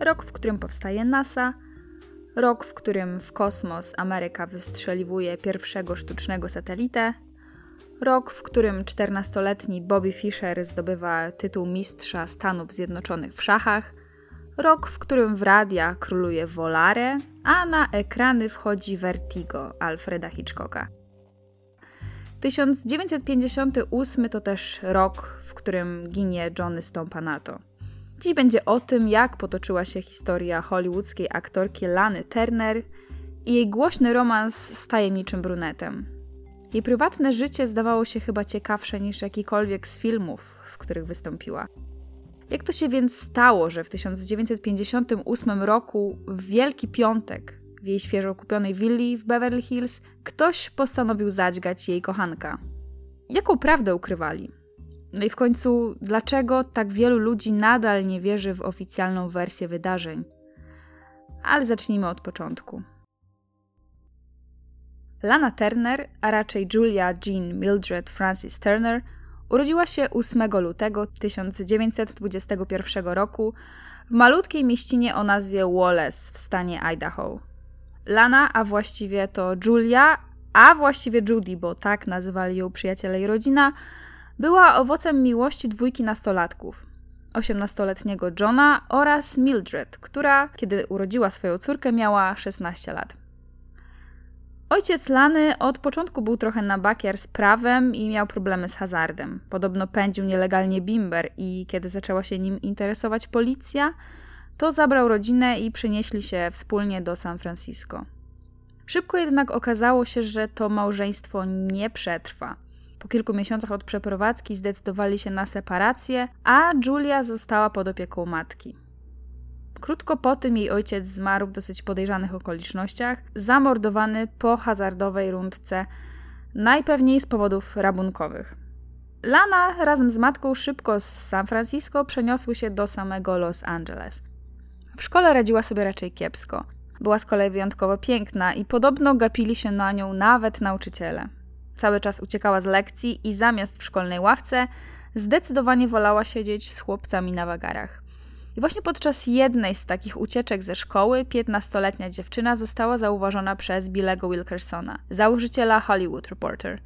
Rok, w którym powstaje NASA, rok, w którym w kosmos Ameryka wystrzeliwuje pierwszego sztucznego satelitę, rok, w którym 14-letni Bobby Fischer zdobywa tytuł mistrza Stanów Zjednoczonych w szachach, rok, w którym w radia króluje Volare, a na ekrany wchodzi Vertigo Alfreda Hitchcocka. 1958 to też rok, w którym ginie Johnny Stompanato. Dziś będzie o tym, jak potoczyła się historia hollywoodzkiej aktorki Lany Turner i jej głośny romans z tajemniczym brunetem. Jej prywatne życie zdawało się chyba ciekawsze niż jakikolwiek z filmów, w których wystąpiła. Jak to się więc stało, że w 1958 roku, w Wielki Piątek, w jej świeżo kupionej willi w Beverly Hills, ktoś postanowił zadźgać jej kochanka? Jaką prawdę ukrywali? No i w końcu, dlaczego tak wielu ludzi nadal nie wierzy w oficjalną wersję wydarzeń? Ale zacznijmy od początku. Lana Turner, a raczej Julia Jean Mildred Francis Turner, urodziła się 8 lutego 1921 roku w malutkiej mieścinie o nazwie Wallace w stanie Idaho. Lana, a właściwie to Julia, a właściwie Judy, bo tak nazywali ją przyjaciele i rodzina, była owocem miłości dwójki nastolatków. 18-letniego Johna oraz Mildred, która, kiedy urodziła swoją córkę, miała 16 lat. Ojciec Lany od początku był trochę na bakier z prawem i miał problemy z hazardem. Podobno pędził nielegalnie bimber i kiedy zaczęła się nim interesować policja, to zabrał rodzinę i przenieśli się wspólnie do San Francisco. Szybko jednak okazało się, że to małżeństwo nie przetrwa. Po kilku miesiącach od przeprowadzki zdecydowali się na separację, a Julia została pod opieką matki. Krótko po tym jej ojciec zmarł w dosyć podejrzanych okolicznościach, zamordowany po hazardowej rundce, najpewniej z powodów rabunkowych. Lana razem z matką szybko z San Francisco przeniosły się do samego Los Angeles. W szkole radziła sobie raczej kiepsko. Była z kolei wyjątkowo piękna i podobno gapili się na nią nawet nauczyciele. Cały czas uciekała z lekcji i zamiast w szkolnej ławce zdecydowanie wolała siedzieć z chłopcami na wagarach. I właśnie podczas jednej z takich ucieczek ze szkoły 15-letnia dziewczyna została zauważona przez Billego Wilkersona, założyciela Hollywood Reporter.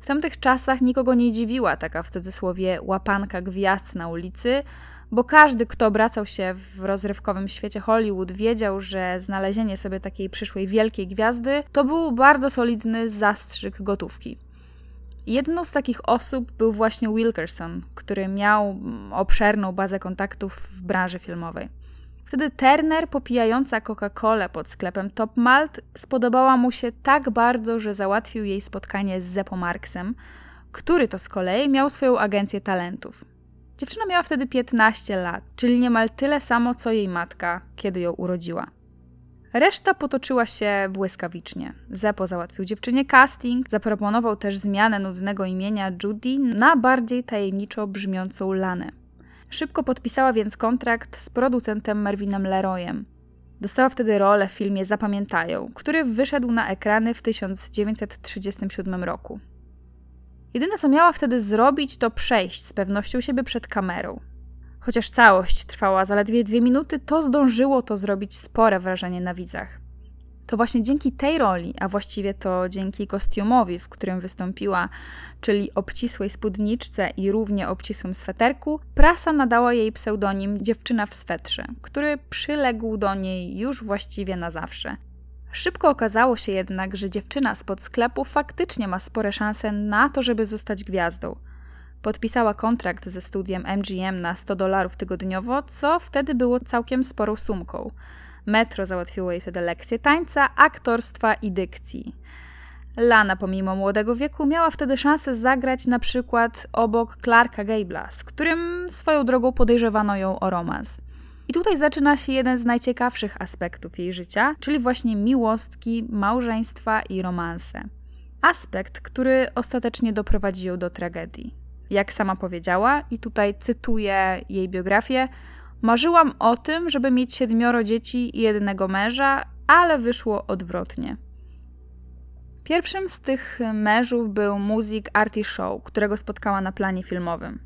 W tamtych czasach nikogo nie dziwiła taka w cudzysłowie łapanka gwiazd na ulicy, bo każdy, kto obracał się w rozrywkowym świecie Hollywood, wiedział, że znalezienie sobie takiej przyszłej wielkiej gwiazdy to był bardzo solidny zastrzyk gotówki. Jedną z takich osób był właśnie Wilkerson, który miał obszerną bazę kontaktów w branży filmowej. Wtedy Turner, popijająca Coca-Colę pod sklepem Top Malt, spodobała mu się tak bardzo, że załatwił jej spotkanie z Zeppo Marksem, który to z kolei miał swoją agencję talentów. Dziewczyna miała wtedy 15 lat, czyli niemal tyle samo co jej matka, kiedy ją urodziła. Reszta potoczyła się błyskawicznie. Zepo załatwił dziewczynie casting, zaproponował też zmianę nudnego imienia Judy na bardziej tajemniczo brzmiącą Lanę. Szybko podpisała więc kontrakt z producentem Marvinem Leroyem. Dostała wtedy rolę w filmie Zapamiętają, który wyszedł na ekrany w 1937 roku. Jedyne co miała wtedy zrobić, to przejść z pewnością siebie przed kamerą. Chociaż całość trwała zaledwie dwie minuty, to zdążyło to zrobić spore wrażenie na widzach. To właśnie dzięki tej roli, a właściwie to dzięki kostiumowi, w którym wystąpiła, czyli obcisłej spódniczce i równie obcisłym sweterku, prasa nadała jej pseudonim Dziewczyna w swetrze, który przyległ do niej już właściwie na zawsze. Szybko okazało się jednak, że dziewczyna spod sklepu faktycznie ma spore szanse na to, żeby zostać gwiazdą. Podpisała kontrakt ze studiem MGM na 100 dolarów tygodniowo, co wtedy było całkiem sporą sumką. Metro załatwiło jej wtedy lekcje tańca, aktorstwa i dykcji. Lana, pomimo młodego wieku, miała wtedy szansę zagrać na przykład obok Clarka Gable'a, z którym swoją drogą podejrzewano ją o romans. I tutaj zaczyna się jeden z najciekawszych aspektów jej życia, czyli właśnie miłostki, małżeństwa i romanse. Aspekt, który ostatecznie doprowadził ją do tragedii. Jak sama powiedziała, i tutaj cytuję jej biografię, marzyłam o tym, żeby mieć siedmioro dzieci i jednego męża, ale wyszło odwrotnie. Pierwszym z tych mężów był muzyk Artie Show, którego spotkała na planie filmowym.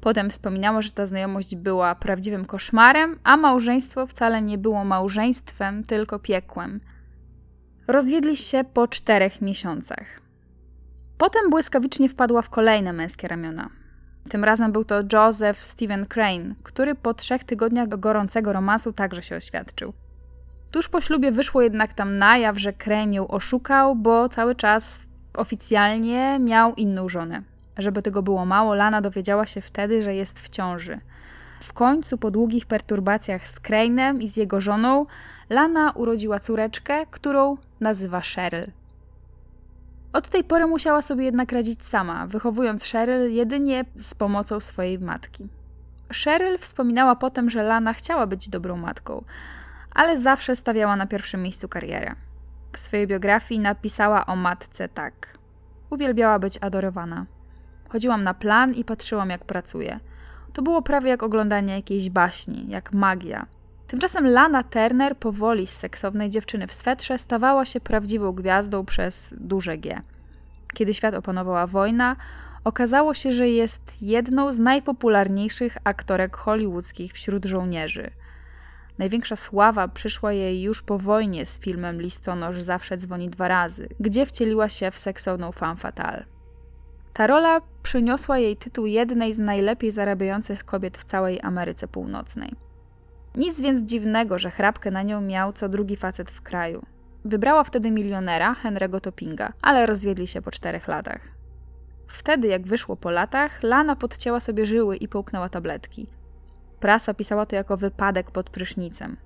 Potem wspominała, że ta znajomość była prawdziwym koszmarem, a małżeństwo wcale nie było małżeństwem, tylko piekłem. Rozwiedli się po czterech miesiącach. Potem błyskawicznie wpadła w kolejne męskie ramiona. Tym razem był to Joseph Stephen Crane, który po trzech tygodniach gorącego romansu także się oświadczył. Tuż po ślubie wyszło jednak tam na jaw, że Crane ją oszukał, bo cały czas oficjalnie miał inną żonę. Żeby tego było mało, Lana dowiedziała się wtedy, że jest w ciąży. W końcu, po długich perturbacjach z Crane'em i z jego żoną, Lana urodziła córeczkę, którą nazywa Cheryl. Od tej pory musiała sobie jednak radzić sama, wychowując Cheryl jedynie z pomocą swojej matki. Cheryl wspominała potem, że Lana chciała być dobrą matką, ale zawsze stawiała na pierwszym miejscu karierę. W swojej biografii napisała o matce tak: Uwielbiała być adorowana. Chodziłam na plan i patrzyłam, jak pracuje. To było prawie jak oglądanie jakiejś baśni, jak magia. Tymczasem Lana Turner powoli z seksownej dziewczyny w swetrze stawała się prawdziwą gwiazdą przez duże G. Kiedy świat opanowała wojna, okazało się, że jest jedną z najpopularniejszych aktorek hollywoodzkich wśród żołnierzy. Największa sława przyszła jej już po wojnie z filmem Listonosz zawsze dzwoni dwa razy, gdzie wcieliła się w seksowną femme fatale. Ta rola przyniosła jej tytuł jednej z najlepiej zarabiających kobiet w całej Ameryce Północnej. Nic więc dziwnego, że chrapkę na nią miał co drugi facet w kraju. Wybrała wtedy milionera, Henry'ego Toppinga, ale rozwiedli się po czterech latach. Wtedy, jak wyszło po latach, Lana podcięła sobie żyły i połknęła tabletki. Prasa pisała to jako wypadek pod prysznicem.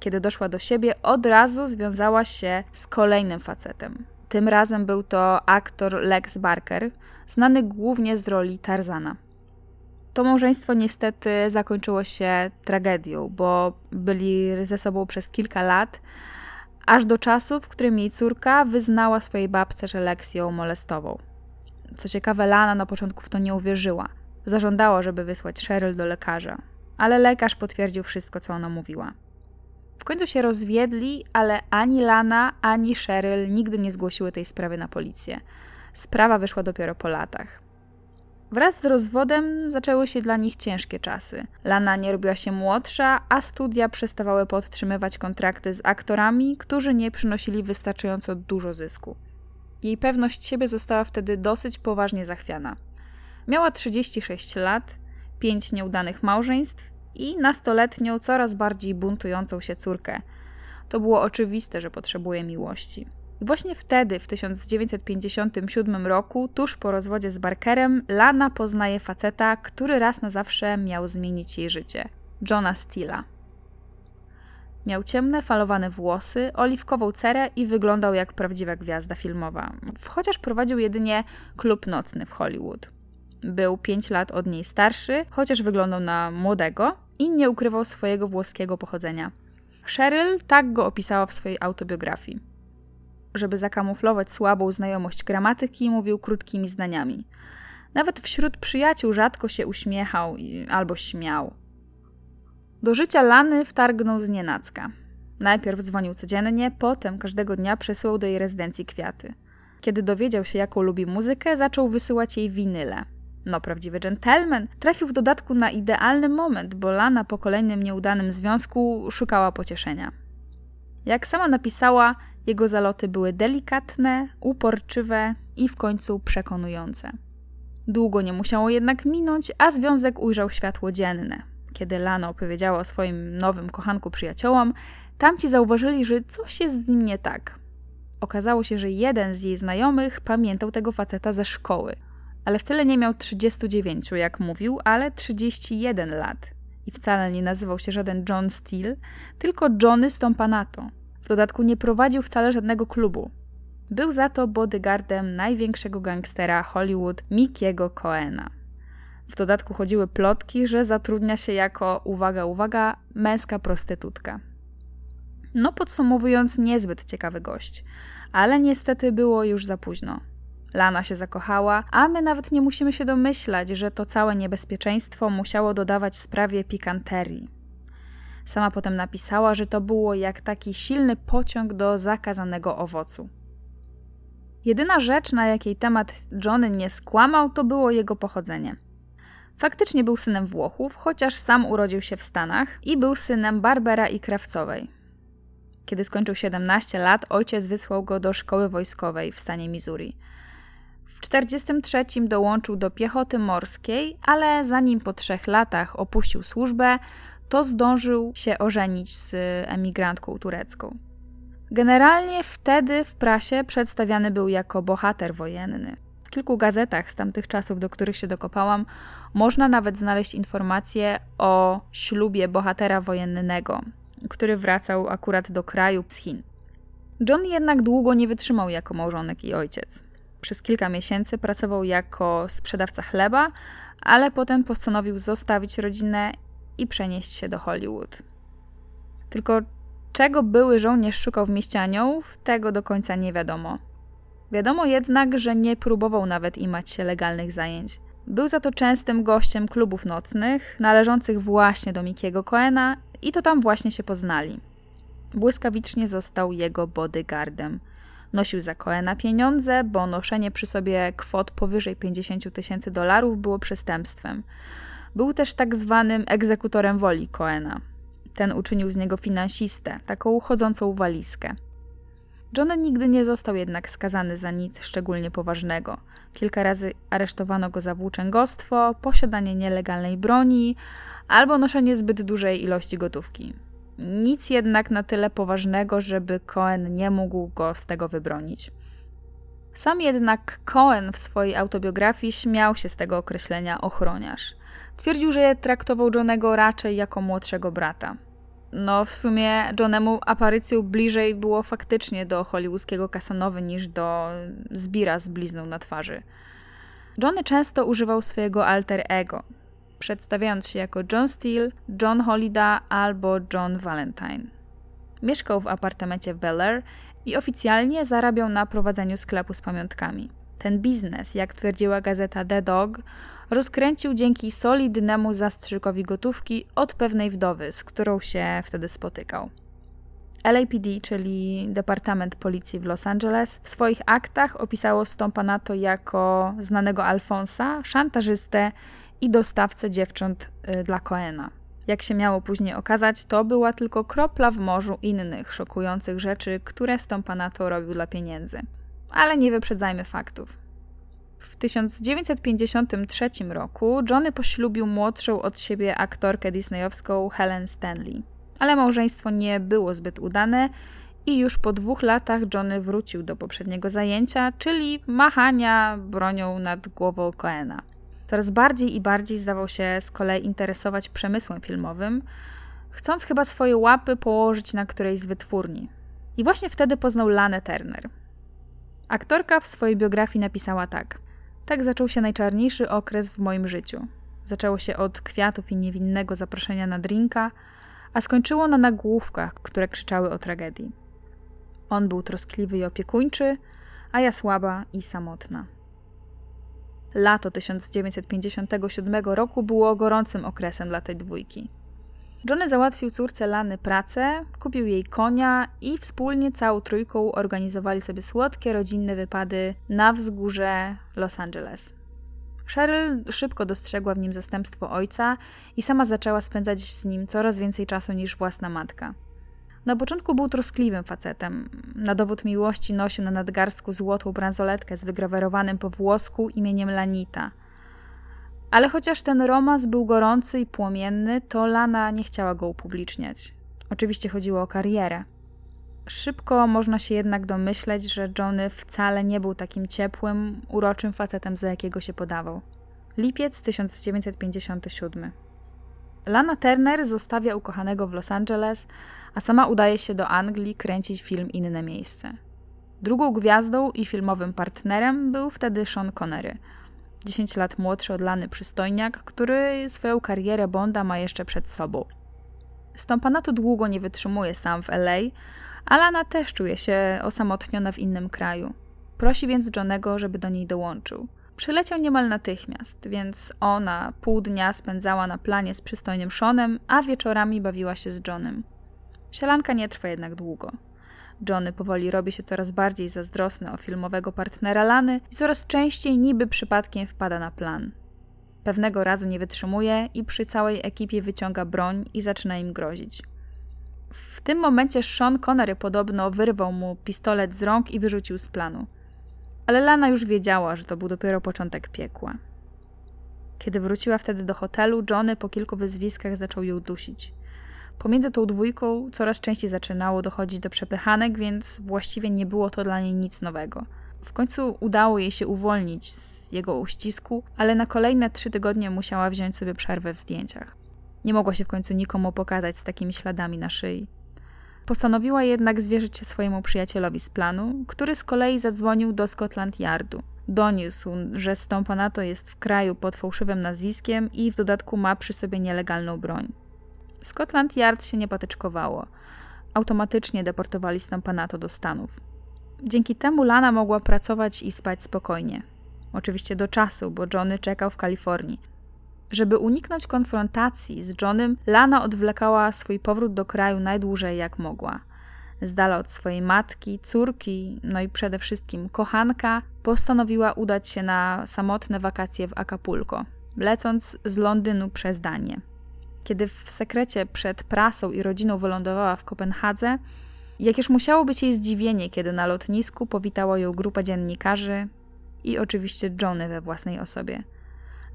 Kiedy doszła do siebie, od razu związała się z kolejnym facetem. Tym razem był to aktor Lex Barker, znany głównie z roli Tarzana. To małżeństwo niestety zakończyło się tragedią, bo byli ze sobą przez kilka lat, aż do czasu, w którym jej córka wyznała swojej babce, że Lex ją molestował. Co ciekawe, Lana na początku w to nie uwierzyła. Zażądała, żeby wysłać Cheryl do lekarza, ale lekarz potwierdził wszystko, co ona mówiła. Końcu się rozwiedli, ale ani Lana, ani Cheryl nigdy nie zgłosiły tej sprawy na policję. Sprawa wyszła dopiero po latach. Wraz z rozwodem zaczęły się dla nich ciężkie czasy. Lana nie robiła się młodsza, a studia przestawały podtrzymywać kontrakty z aktorami, którzy nie przynosili wystarczająco dużo zysku. Jej pewność siebie została wtedy dosyć poważnie zachwiana. Miała 36 lat, pięć nieudanych małżeństw i nastoletnią, coraz bardziej buntującą się córkę. To było oczywiste, że potrzebuje miłości. I właśnie wtedy, w 1957 roku, tuż po rozwodzie z Barkerem, Lana poznaje faceta, który raz na zawsze miał zmienić jej życie Johna Steela. Miał ciemne, falowane włosy, oliwkową cerę i wyglądał jak prawdziwa gwiazda filmowa, chociaż prowadził jedynie klub nocny w Hollywood. Był 5 lat od niej starszy, chociaż wyglądał na młodego i nie ukrywał swojego włoskiego pochodzenia. Cheryl tak go opisała w swojej autobiografii żeby zakamuflować słabą znajomość gramatyki, mówił krótkimi zdaniami. Nawet wśród przyjaciół rzadko się uśmiechał albo śmiał. Do życia Lany wtargnął z nienacka. Najpierw dzwonił codziennie, potem każdego dnia przesyłał do jej rezydencji kwiaty. Kiedy dowiedział się, jaką lubi muzykę, zaczął wysyłać jej winyle. No, prawdziwy gentleman trafił w dodatku na idealny moment, bo Lana po kolejnym nieudanym związku szukała pocieszenia. Jak sama napisała, jego zaloty były delikatne, uporczywe i w końcu przekonujące. Długo nie musiało jednak minąć, a związek ujrzał światło dzienne. Kiedy Lana opowiedziała o swoim nowym kochanku przyjaciołom, tamci zauważyli, że coś jest z nim nie tak. Okazało się, że jeden z jej znajomych pamiętał tego faceta ze szkoły, ale wcale nie miał 39, jak mówił, ale 31 lat. I wcale nie nazywał się żaden John Steele, tylko Johnny Stompanato. W dodatku nie prowadził wcale żadnego klubu. Był za to bodyguardem największego gangstera Hollywood Mickiego Coena. W dodatku chodziły plotki, że zatrudnia się jako, uwaga, uwaga, męska prostytutka. No, podsumowując, niezbyt ciekawy gość, ale niestety było już za późno. Lana się zakochała, a my nawet nie musimy się domyślać, że to całe niebezpieczeństwo musiało dodawać sprawie pikanterii. Sama potem napisała, że to było jak taki silny pociąg do zakazanego owocu. Jedyna rzecz, na jakiej temat Johnny nie skłamał, to było jego pochodzenie. Faktycznie był synem Włochów, chociaż sam urodził się w Stanach i był synem Barbera i Krawcowej. Kiedy skończył 17 lat, ojciec wysłał go do szkoły wojskowej w stanie Missouri. W 1943 dołączył do piechoty morskiej, ale zanim po trzech latach opuścił służbę, to zdążył się ożenić z emigrantką turecką. Generalnie wtedy w prasie przedstawiany był jako bohater wojenny. W kilku gazetach z tamtych czasów, do których się dokopałam, można nawet znaleźć informacje o ślubie bohatera wojennego, który wracał akurat do kraju z Chin. John jednak długo nie wytrzymał jako małżonek i ojciec. Przez kilka miesięcy pracował jako sprzedawca chleba, ale potem postanowił zostawić rodzinę i przenieść się do Hollywood. Tylko czego były żołnierz szukał w mieście aniołów, tego do końca nie wiadomo. Wiadomo jednak, że nie próbował nawet imać się legalnych zajęć. Był za to częstym gościem klubów nocnych, należących właśnie do Mikiego Coena i to tam właśnie się poznali. Błyskawicznie został jego bodyguardem. Nosił za Coena pieniądze, bo noszenie przy sobie kwot powyżej 50 tysięcy dolarów było przestępstwem. Był też tak zwanym egzekutorem woli Coena. Ten uczynił z niego finansistę, taką chodzącą walizkę. John nigdy nie został jednak skazany za nic szczególnie poważnego. Kilka razy aresztowano go za włóczęgostwo, posiadanie nielegalnej broni albo noszenie zbyt dużej ilości gotówki. Nic jednak na tyle poważnego, żeby Cohen nie mógł go z tego wybronić. Sam jednak Cohen w swojej autobiografii śmiał się z tego określenia ochroniarz. Twierdził, że traktował Johnego raczej jako młodszego brata. No, w sumie Johnemu aparycją bliżej było faktycznie do hollywoodzkiego Kasanowy niż do Zbira z blizną na twarzy. Johnny często używał swojego alter ego, przedstawiając się jako John Steele, John Holida albo John Valentine. Mieszkał w apartamencie w Bel Air i oficjalnie zarabiał na prowadzeniu sklepu z pamiątkami. Ten biznes, jak twierdziła gazeta The Dog, rozkręcił dzięki solidnemu zastrzykowi gotówki od pewnej wdowy, z którą się wtedy spotykał. LAPD, czyli Departament Policji w Los Angeles, w swoich aktach opisało to jako znanego Alfonsa, szantażystę i dostawcę dziewcząt y, dla Coena. Jak się miało później okazać, to była tylko kropla w morzu innych szokujących rzeczy, które Stompanato robił dla pieniędzy. Ale nie wyprzedzajmy faktów. W 1953 roku Johnny poślubił młodszą od siebie aktorkę disneyowską Helen Stanley. Ale małżeństwo nie było zbyt udane i już po dwóch latach Johnny wrócił do poprzedniego zajęcia, czyli machania bronią nad głową Coena. Coraz bardziej i bardziej zdawał się z kolei interesować przemysłem filmowym, chcąc chyba swoje łapy położyć na którejś z wytwórni. I właśnie wtedy poznał Lanę Turner. Aktorka w swojej biografii napisała tak – tak zaczął się najczarniejszy okres w moim życiu. Zaczęło się od kwiatów i niewinnego zaproszenia na drinka, a skończyło na nagłówkach, które krzyczały o tragedii. On był troskliwy i opiekuńczy, a ja słaba i samotna. Lato 1957 roku było gorącym okresem dla tej dwójki. Johnny załatwił córce Lany pracę, kupił jej konia i wspólnie całą trójką organizowali sobie słodkie rodzinne wypady na wzgórze Los Angeles. Cheryl szybko dostrzegła w nim zastępstwo ojca i sama zaczęła spędzać z nim coraz więcej czasu niż własna matka. Na początku był troskliwym facetem. Na dowód miłości nosił na nadgarstku złotą bransoletkę z wygrawerowanym po włosku imieniem Lanita – ale chociaż ten romans był gorący i płomienny, to Lana nie chciała go upubliczniać. Oczywiście chodziło o karierę. Szybko można się jednak domyśleć, że Johnny wcale nie był takim ciepłym, uroczym facetem, za jakiego się podawał. Lipiec 1957. Lana Turner zostawia ukochanego w Los Angeles, a sama udaje się do Anglii kręcić film Inne Miejsce. Drugą gwiazdą i filmowym partnerem był wtedy Sean Connery – 10 lat młodszy od Lany przystojniak, który swoją karierę Bonda ma jeszcze przed sobą. Stąpanatu długo nie wytrzymuje sam w LA, a Lana też czuje się osamotniona w innym kraju. Prosi więc Johnego, żeby do niej dołączył. Przyleciał niemal natychmiast, więc ona pół dnia spędzała na planie z przystojnym Seanem, a wieczorami bawiła się z Johnem. Sielanka nie trwa jednak długo. Johnny powoli robi się coraz bardziej zazdrosny o filmowego partnera Lany i coraz częściej niby przypadkiem wpada na plan. Pewnego razu nie wytrzymuje i przy całej ekipie wyciąga broń i zaczyna im grozić. W tym momencie Sean Connery podobno wyrwał mu pistolet z rąk i wyrzucił z planu. Ale Lana już wiedziała, że to był dopiero początek piekła. Kiedy wróciła wtedy do hotelu, Johnny po kilku wyzwiskach zaczął ją dusić. Pomiędzy tą dwójką coraz częściej zaczynało dochodzić do przepychanek, więc właściwie nie było to dla niej nic nowego. W końcu udało jej się uwolnić z jego uścisku, ale na kolejne trzy tygodnie musiała wziąć sobie przerwę w zdjęciach. Nie mogła się w końcu nikomu pokazać z takimi śladami na szyi. Postanowiła jednak zwierzyć się swojemu przyjacielowi z planu, który z kolei zadzwonił do Scotland Yardu. Doniósł, że Stąpanato jest w kraju pod fałszywym nazwiskiem i w dodatku ma przy sobie nielegalną broń. Scotland Yard się nie patyczkowało. Automatycznie deportowali Stąpanato do Stanów. Dzięki temu Lana mogła pracować i spać spokojnie. Oczywiście do czasu, bo Johnny czekał w Kalifornii. Żeby uniknąć konfrontacji z Johnem, Lana odwlekała swój powrót do kraju najdłużej jak mogła. Z dala od swojej matki, córki, no i przede wszystkim kochanka, postanowiła udać się na samotne wakacje w Acapulco, lecąc z Londynu przez Danię. Kiedy w sekrecie przed prasą i rodziną wylądowała w Kopenhadze, jakież musiało być jej zdziwienie, kiedy na lotnisku powitała ją grupa dziennikarzy i oczywiście Johnny we własnej osobie –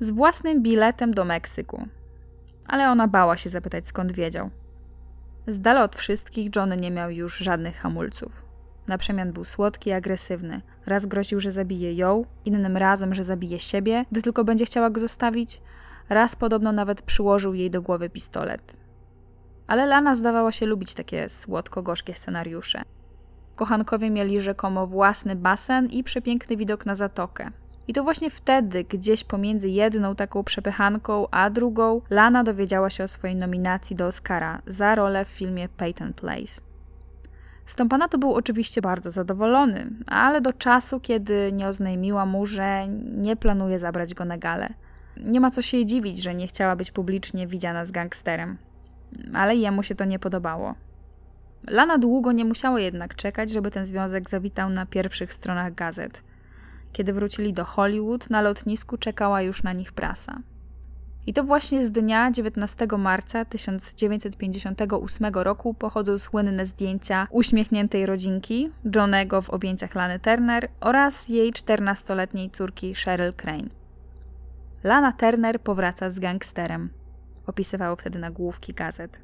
z własnym biletem do Meksyku. Ale ona bała się zapytać, skąd wiedział. Z dala od wszystkich Johnny nie miał już żadnych hamulców. Na przemian był słodki i agresywny. Raz groził, że zabije ją, innym razem, że zabije siebie, gdy tylko będzie chciała go zostawić. Raz podobno nawet przyłożył jej do głowy pistolet. Ale Lana zdawała się lubić takie słodko-gorzkie scenariusze. Kochankowie mieli rzekomo własny basen i przepiękny widok na zatokę. I to właśnie wtedy, gdzieś pomiędzy jedną taką przepychanką a drugą, Lana dowiedziała się o swojej nominacji do Oscara za rolę w filmie Peyton Place. to był oczywiście bardzo zadowolony, ale do czasu, kiedy nie oznajmiła mu, że nie planuje zabrać go na galę. Nie ma co się dziwić, że nie chciała być publicznie widziana z gangsterem. Ale jemu się to nie podobało. Lana długo nie musiała jednak czekać, żeby ten związek zawitał na pierwszych stronach gazet – kiedy wrócili do Hollywood, na lotnisku czekała już na nich prasa. I to właśnie z dnia 19 marca 1958 roku pochodzą słynne zdjęcia uśmiechniętej rodzinki, Johnego w objęciach Lany Turner oraz jej 14-letniej córki Cheryl Crane. Lana Turner powraca z gangsterem, opisywało wtedy nagłówki gazet.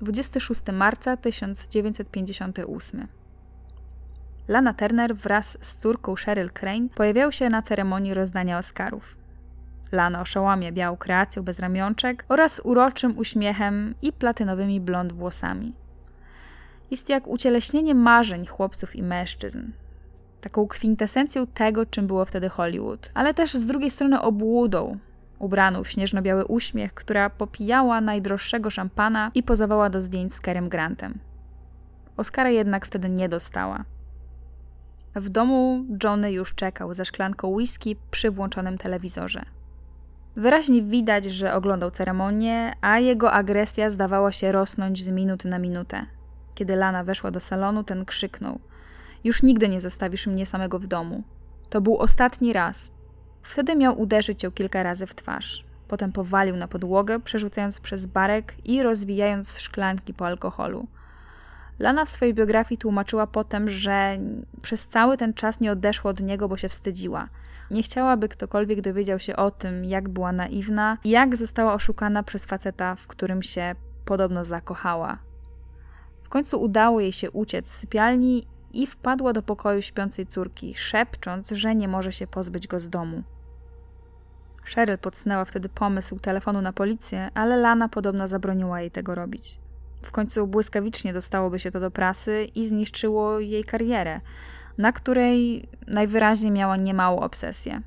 26 marca 1958 Lana Turner wraz z córką Cheryl Crane pojawiają się na ceremonii rozdania Oscarów. Lana oszołamia białą kreacją bez ramionczek oraz uroczym uśmiechem i platynowymi blond włosami. Jest jak ucieleśnienie marzeń chłopców i mężczyzn. Taką kwintesencją tego, czym było wtedy Hollywood, ale też z drugiej strony obłudą, ubraną w śnieżno-biały uśmiech, która popijała najdroższego szampana i pozowała do zdjęć z Kerem Grantem. Oscara jednak wtedy nie dostała. W domu Johnny już czekał ze szklanką whisky przy włączonym telewizorze. Wyraźnie widać, że oglądał ceremonię, a jego agresja zdawała się rosnąć z minuty na minutę. Kiedy Lana weszła do salonu, ten krzyknął: Już nigdy nie zostawisz mnie samego w domu. To był ostatni raz. Wtedy miał uderzyć ją kilka razy w twarz. Potem powalił na podłogę, przerzucając przez barek i rozbijając szklanki po alkoholu. Lana w swojej biografii tłumaczyła potem, że przez cały ten czas nie odeszła od niego, bo się wstydziła. Nie chciała, by ktokolwiek dowiedział się o tym, jak była naiwna jak została oszukana przez faceta, w którym się podobno zakochała. W końcu udało jej się uciec z sypialni i wpadła do pokoju śpiącej córki, szepcząc, że nie może się pozbyć go z domu. Cheryl podsunęła wtedy pomysł telefonu na policję, ale Lana podobno zabroniła jej tego robić. W końcu błyskawicznie dostałoby się to do prasy i zniszczyło jej karierę, na której najwyraźniej miała niemałą obsesję.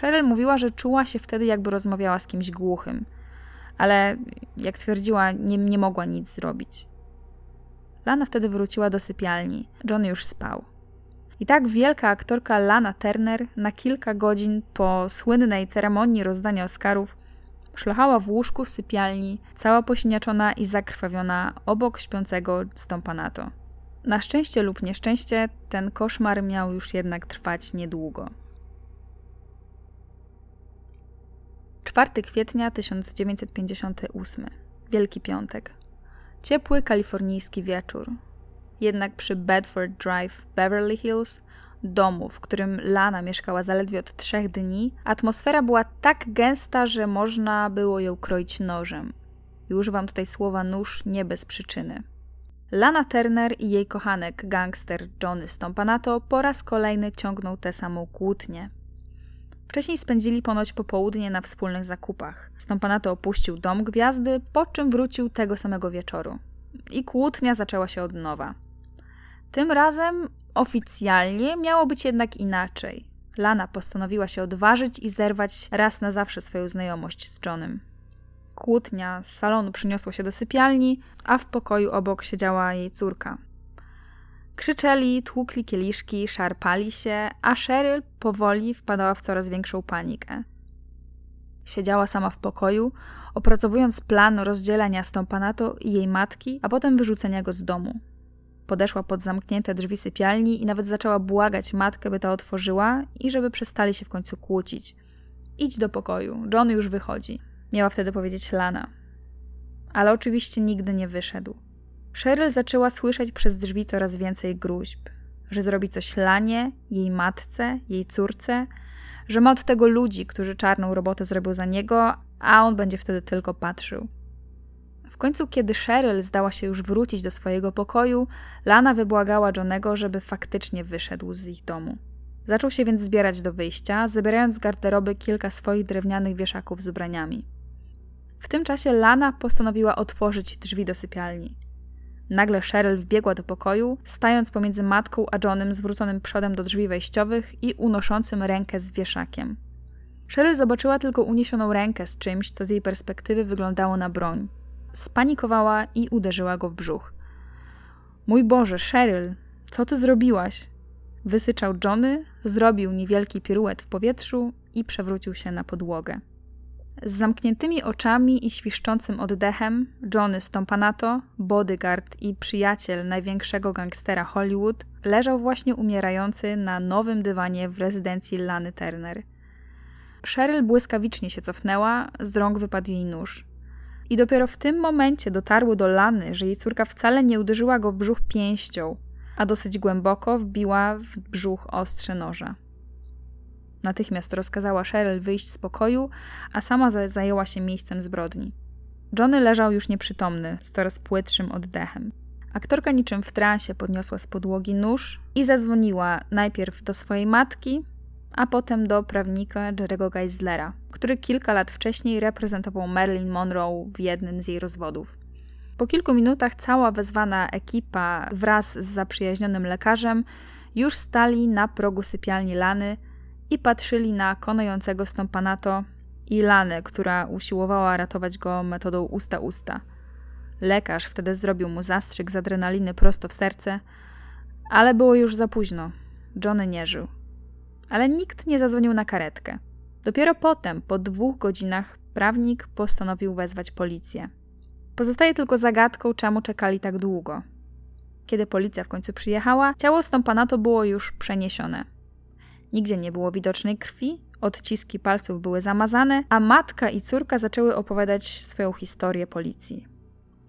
Cheryl mówiła, że czuła się wtedy, jakby rozmawiała z kimś głuchym, ale jak twierdziła, nie, nie mogła nic zrobić. Lana wtedy wróciła do sypialni. John już spał. I tak wielka aktorka Lana Turner na kilka godzin po słynnej ceremonii rozdania Oscarów szlachała w łóżku w sypialni, cała posiniaczona i zakrwawiona obok śpiącego Stompanato. Na szczęście lub nieszczęście ten koszmar miał już jednak trwać niedługo. 4 kwietnia 1958. Wielki Piątek. Ciepły kalifornijski wieczór. Jednak przy Bedford Drive, Beverly Hills, domu, w którym Lana mieszkała zaledwie od trzech dni, atmosfera była tak gęsta, że można było ją kroić nożem. I używam tutaj słowa nóż nie bez przyczyny. Lana Turner i jej kochanek, gangster Johnny Stompanato, po raz kolejny ciągnął tę samą kłótnię. Wcześniej spędzili ponoć popołudnie na wspólnych zakupach. Stompanato opuścił dom gwiazdy, po czym wrócił tego samego wieczoru. I kłótnia zaczęła się od nowa. Tym razem oficjalnie miało być jednak inaczej. Lana postanowiła się odważyć i zerwać raz na zawsze swoją znajomość z Johnem. Kłótnia z salonu przyniosła się do sypialni, a w pokoju obok siedziała jej córka. Krzyczeli, tłukli kieliszki, szarpali się, a Cheryl powoli wpadała w coraz większą panikę. Siedziała sama w pokoju, opracowując plan rozdzielenia Stompanato i jej matki, a potem wyrzucenia go z domu. Podeszła pod zamknięte drzwi sypialni i nawet zaczęła błagać matkę, by ta otworzyła i żeby przestali się w końcu kłócić. Idź do pokoju, John już wychodzi. Miała wtedy powiedzieć Lana. Ale oczywiście nigdy nie wyszedł. Cheryl zaczęła słyszeć przez drzwi coraz więcej gruźb, że zrobi coś Lanie, jej matce, jej córce, że ma od tego ludzi, którzy czarną robotę zrobią za niego, a on będzie wtedy tylko patrzył. W końcu, kiedy Cheryl zdała się już wrócić do swojego pokoju, Lana wybłagała Johnego, żeby faktycznie wyszedł z ich domu. Zaczął się więc zbierać do wyjścia, zabierając z garderoby kilka swoich drewnianych wieszaków z ubraniami. W tym czasie Lana postanowiła otworzyć drzwi do sypialni. Nagle Cheryl wbiegła do pokoju, stając pomiędzy matką a Johnem zwróconym przodem do drzwi wejściowych i unoszącym rękę z wieszakiem. Cheryl zobaczyła tylko uniesioną rękę z czymś, co z jej perspektywy wyglądało na broń. Spanikowała i uderzyła go w brzuch. Mój Boże, Cheryl, co ty zrobiłaś? Wysyczał Johnny, zrobił niewielki piruet w powietrzu i przewrócił się na podłogę. Z zamkniętymi oczami i świszczącym oddechem Johnny Stompanato, bodyguard i przyjaciel największego gangstera Hollywood, leżał właśnie umierający na nowym dywanie w rezydencji Lany Turner. Cheryl błyskawicznie się cofnęła, z rąk wypadł jej nóż. I dopiero w tym momencie dotarło do Lany, że jej córka wcale nie uderzyła go w brzuch pięścią, a dosyć głęboko wbiła w brzuch ostrze noża. Natychmiast rozkazała Cheryl wyjść z pokoju, a sama zajęła się miejscem zbrodni. Johnny leżał już nieprzytomny, z coraz płytszym oddechem. Aktorka niczym w transie podniosła z podłogi nóż i zadzwoniła najpierw do swojej matki, a potem do prawnika Jerego Geislera, który kilka lat wcześniej reprezentował Marilyn Monroe w jednym z jej rozwodów. Po kilku minutach cała wezwana ekipa wraz z zaprzyjaźnionym lekarzem już stali na progu sypialni Lany i patrzyli na konającego stąpanato i Lanę, która usiłowała ratować go metodą usta-usta. Lekarz wtedy zrobił mu zastrzyk z adrenaliny prosto w serce, ale było już za późno. Johnny nie żył. Ale nikt nie zadzwonił na karetkę. Dopiero potem, po dwóch godzinach, prawnik postanowił wezwać policję. Pozostaje tylko zagadką, czemu czekali tak długo. Kiedy policja w końcu przyjechała, ciało stąpanato było już przeniesione. Nigdzie nie było widocznej krwi, odciski palców były zamazane, a matka i córka zaczęły opowiadać swoją historię policji.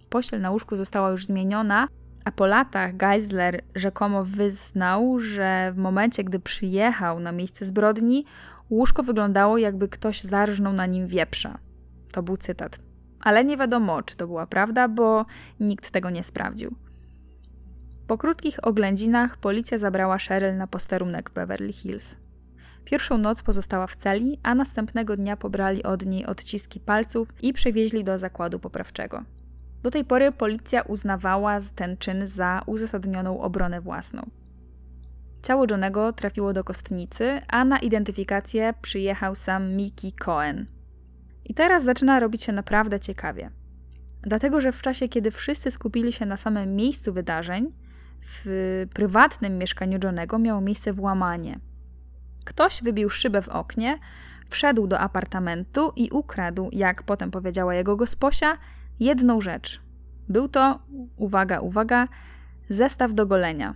Pościel na łóżku została już zmieniona, a po latach Geisler rzekomo wyznał, że w momencie, gdy przyjechał na miejsce zbrodni, łóżko wyglądało jakby ktoś zarżnął na nim wieprza. To był cytat. Ale nie wiadomo, czy to była prawda, bo nikt tego nie sprawdził. Po krótkich oględzinach policja zabrała Cheryl na posterunek Beverly Hills. Pierwszą noc pozostała w celi, a następnego dnia pobrali od niej odciski palców i przewieźli do zakładu poprawczego. Do tej pory policja uznawała ten czyn za uzasadnioną obronę własną. ciało Johnego trafiło do kostnicy, a na identyfikację przyjechał sam Mickey Cohen. I teraz zaczyna robić się naprawdę ciekawie. Dlatego, że w czasie, kiedy wszyscy skupili się na samym miejscu wydarzeń, w prywatnym mieszkaniu Johnego miało miejsce włamanie. Ktoś wybił szybę w oknie, wszedł do apartamentu i ukradł, jak potem powiedziała jego gosposia, jedną rzecz. Był to, uwaga, uwaga, zestaw do golenia.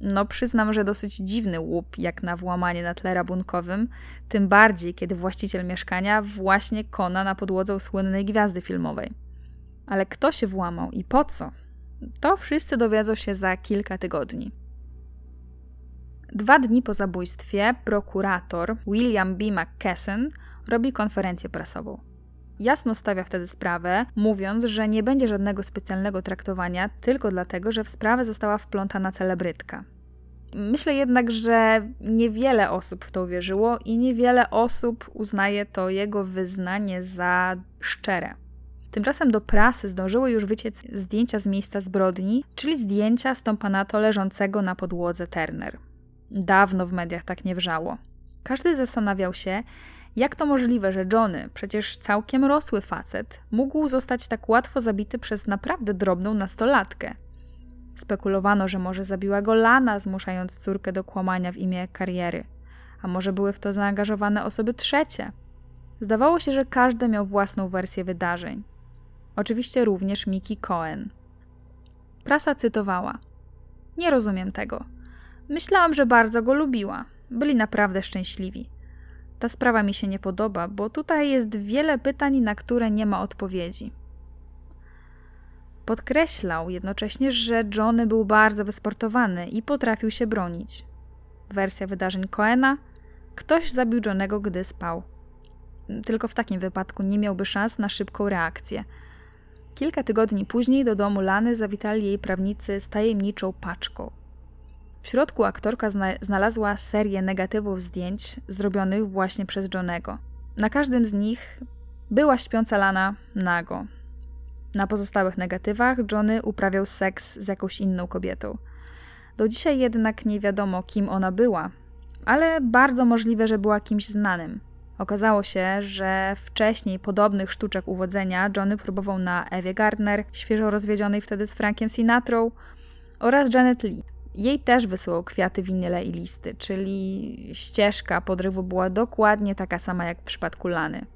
No, przyznam, że dosyć dziwny łup, jak na włamanie na tle rabunkowym, tym bardziej, kiedy właściciel mieszkania właśnie kona na podłodze słynnej gwiazdy filmowej. Ale kto się włamał i po co? To wszyscy dowiedzą się za kilka tygodni. Dwa dni po zabójstwie prokurator William B. McKesson robi konferencję prasową. Jasno stawia wtedy sprawę, mówiąc, że nie będzie żadnego specjalnego traktowania tylko dlatego, że w sprawę została wplątana celebrytka. Myślę jednak, że niewiele osób w to uwierzyło i niewiele osób uznaje to jego wyznanie za szczere. Tymczasem do prasy zdążyły już wyciec zdjęcia z miejsca zbrodni, czyli zdjęcia stąpanato leżącego na podłodze Turner. Dawno w mediach tak nie wrzało. Każdy zastanawiał się, jak to możliwe, że Johnny, przecież całkiem rosły facet, mógł zostać tak łatwo zabity przez naprawdę drobną nastolatkę. Spekulowano, że może zabiła go Lana, zmuszając córkę do kłamania w imię kariery. A może były w to zaangażowane osoby trzecie? Zdawało się, że każdy miał własną wersję wydarzeń. Oczywiście również Miki Cohen. Prasa cytowała: Nie rozumiem tego. Myślałam, że bardzo go lubiła. Byli naprawdę szczęśliwi. Ta sprawa mi się nie podoba, bo tutaj jest wiele pytań, na które nie ma odpowiedzi. Podkreślał jednocześnie, że Johnny był bardzo wysportowany i potrafił się bronić. Wersja wydarzeń Coena: ktoś zabił Johnego, gdy spał. Tylko w takim wypadku nie miałby szans na szybką reakcję. Kilka tygodni później do domu Lany zawitali jej prawnicy z tajemniczą paczką. W środku aktorka zna znalazła serię negatywów zdjęć zrobionych właśnie przez Johnego. Na każdym z nich była śpiąca Lana nago. Na pozostałych negatywach Johnny uprawiał seks z jakąś inną kobietą. Do dzisiaj jednak nie wiadomo, kim ona była, ale bardzo możliwe, że była kimś znanym. Okazało się, że wcześniej podobnych sztuczek uwodzenia Johnny próbował na Ewie Gardner, świeżo rozwiedzionej wtedy z Frankiem Sinatrą, oraz Janet Lee. Jej też wysyłał kwiaty, winyle i listy, czyli ścieżka podrywu była dokładnie taka sama jak w przypadku Lany.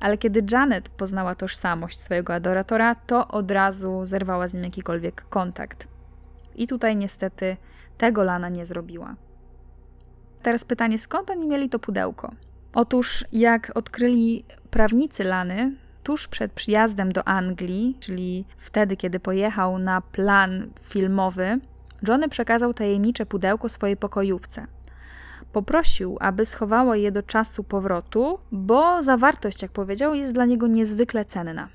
Ale kiedy Janet poznała tożsamość swojego adoratora, to od razu zerwała z nim jakikolwiek kontakt. I tutaj niestety tego Lana nie zrobiła. Teraz pytanie, skąd oni mieli to pudełko? Otóż, jak odkryli prawnicy Lany, tuż przed przyjazdem do Anglii, czyli wtedy, kiedy pojechał na plan filmowy, Johnny przekazał tajemnicze pudełko swojej pokojówce. Poprosił, aby schowała je do czasu powrotu, bo zawartość, jak powiedział, jest dla niego niezwykle cenna.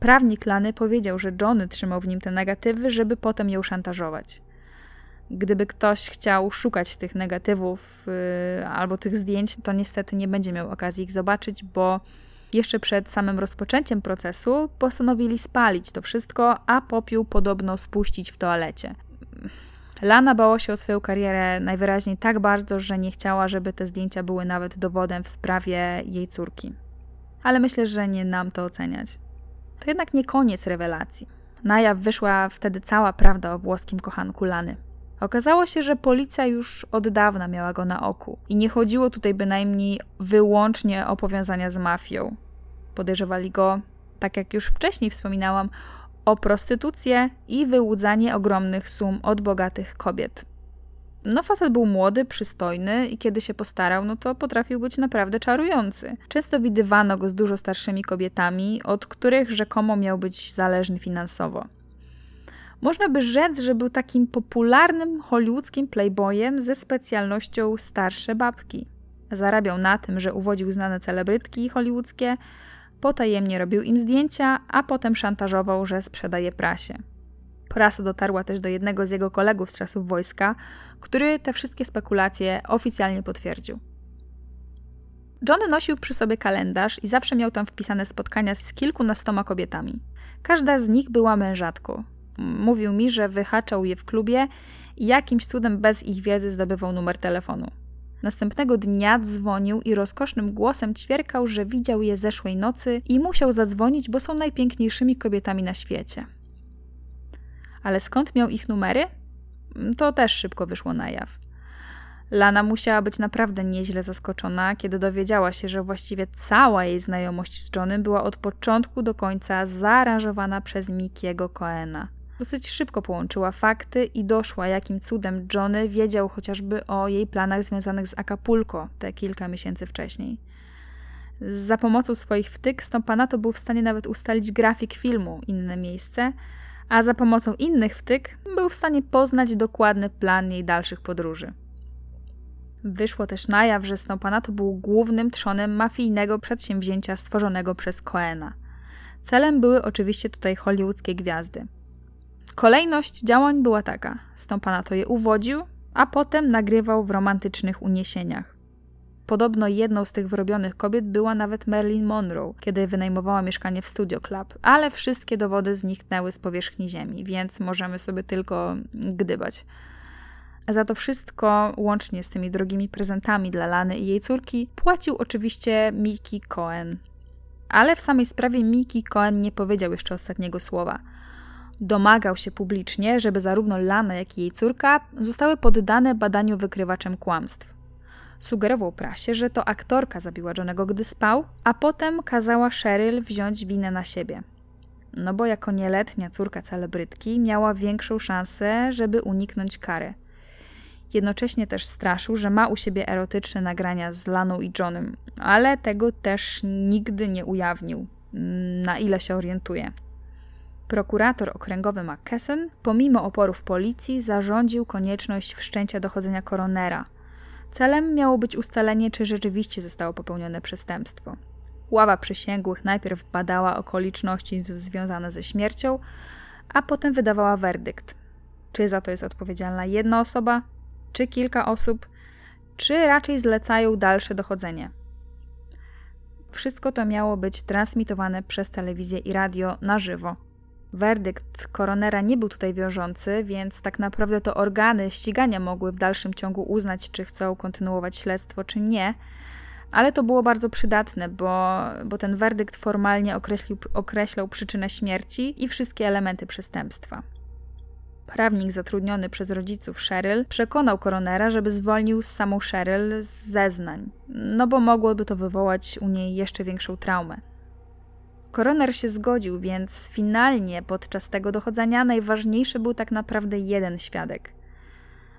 Prawnik Lany powiedział, że Johnny trzymał w nim te negatywy, żeby potem ją szantażować. Gdyby ktoś chciał szukać tych negatywów yy, albo tych zdjęć, to niestety nie będzie miał okazji ich zobaczyć, bo jeszcze przed samym rozpoczęciem procesu postanowili spalić to wszystko, a popiół podobno spuścić w toalecie. Lana bała się o swoją karierę najwyraźniej tak bardzo, że nie chciała, żeby te zdjęcia były nawet dowodem w sprawie jej córki. Ale myślę, że nie nam to oceniać. To jednak nie koniec rewelacji. Na jaw wyszła wtedy cała prawda o włoskim kochanku Lany. Okazało się, że policja już od dawna miała go na oku i nie chodziło tutaj bynajmniej wyłącznie o powiązania z mafią. Podejrzewali go, tak jak już wcześniej wspominałam, o prostytucję i wyłudzanie ogromnych sum od bogatych kobiet. No, facet był młody, przystojny i kiedy się postarał, no to potrafił być naprawdę czarujący. Często widywano go z dużo starszymi kobietami, od których rzekomo miał być zależny finansowo. Można by rzec, że był takim popularnym hollywoodzkim playboyem ze specjalnością starsze babki. Zarabiał na tym, że uwodził znane celebrytki hollywoodzkie, potajemnie robił im zdjęcia, a potem szantażował, że sprzedaje prasie. Prasa dotarła też do jednego z jego kolegów z czasów wojska, który te wszystkie spekulacje oficjalnie potwierdził. Johnny nosił przy sobie kalendarz i zawsze miał tam wpisane spotkania z kilkunastoma kobietami. Każda z nich była mężatką. Mówił mi, że wyhaczał je w klubie i jakimś cudem bez ich wiedzy zdobywał numer telefonu. Następnego dnia dzwonił i rozkosznym głosem ćwierkał, że widział je zeszłej nocy i musiał zadzwonić, bo są najpiękniejszymi kobietami na świecie. Ale skąd miał ich numery? To też szybko wyszło na jaw. Lana musiała być naprawdę nieźle zaskoczona, kiedy dowiedziała się, że właściwie cała jej znajomość z Johnem była od początku do końca zaaranżowana przez Mikiego Coena. Dosyć szybko połączyła fakty i doszła, jakim cudem Johnny wiedział chociażby o jej planach związanych z Acapulco te kilka miesięcy wcześniej. Za pomocą swoich wtyk Stompanato był w stanie nawet ustalić grafik filmu, inne miejsce, a za pomocą innych wtyk był w stanie poznać dokładny plan jej dalszych podróży. Wyszło też na jaw, że Stompanato był głównym trzonem mafijnego przedsięwzięcia stworzonego przez Coena. Celem były oczywiście tutaj hollywoodzkie gwiazdy. Kolejność działań była taka: Stompanato je uwodził, a potem nagrywał w romantycznych uniesieniach. Podobno jedną z tych wyrobionych kobiet była nawet Marilyn Monroe, kiedy wynajmowała mieszkanie w Studio Club, ale wszystkie dowody zniknęły z powierzchni ziemi, więc możemy sobie tylko gdybać. Za to wszystko, łącznie z tymi drogimi prezentami dla Lany i jej córki, płacił oczywiście Miki Cohen. Ale w samej sprawie Miki Cohen nie powiedział jeszcze ostatniego słowa. Domagał się publicznie, żeby zarówno Lana, jak i jej córka zostały poddane badaniu wykrywaczem kłamstw. Sugerował prasie, że to aktorka zabiła Johnego, gdy spał, a potem kazała Cheryl wziąć winę na siebie. No bo jako nieletnia córka celebrytki miała większą szansę, żeby uniknąć kary. Jednocześnie też straszył, że ma u siebie erotyczne nagrania z Laną i Johnem, ale tego też nigdy nie ujawnił, na ile się orientuje. Prokurator okręgowy McKesson, pomimo oporów policji, zarządził konieczność wszczęcia dochodzenia koronera. Celem miało być ustalenie, czy rzeczywiście zostało popełnione przestępstwo. Ława przysięgłych najpierw badała okoliczności związane ze śmiercią, a potem wydawała werdykt. Czy za to jest odpowiedzialna jedna osoba, czy kilka osób, czy raczej zlecają dalsze dochodzenie. Wszystko to miało być transmitowane przez telewizję i radio na żywo. Werdykt koronera nie był tutaj wiążący, więc tak naprawdę to organy ścigania mogły w dalszym ciągu uznać, czy chcą kontynuować śledztwo, czy nie. Ale to było bardzo przydatne, bo, bo ten werdykt formalnie określił, określał przyczynę śmierci i wszystkie elementy przestępstwa. Prawnik zatrudniony przez rodziców Cheryl przekonał koronera, żeby zwolnił samą Cheryl z zeznań, no bo mogłoby to wywołać u niej jeszcze większą traumę. Koroner się zgodził, więc finalnie podczas tego dochodzenia najważniejszy był tak naprawdę jeden świadek.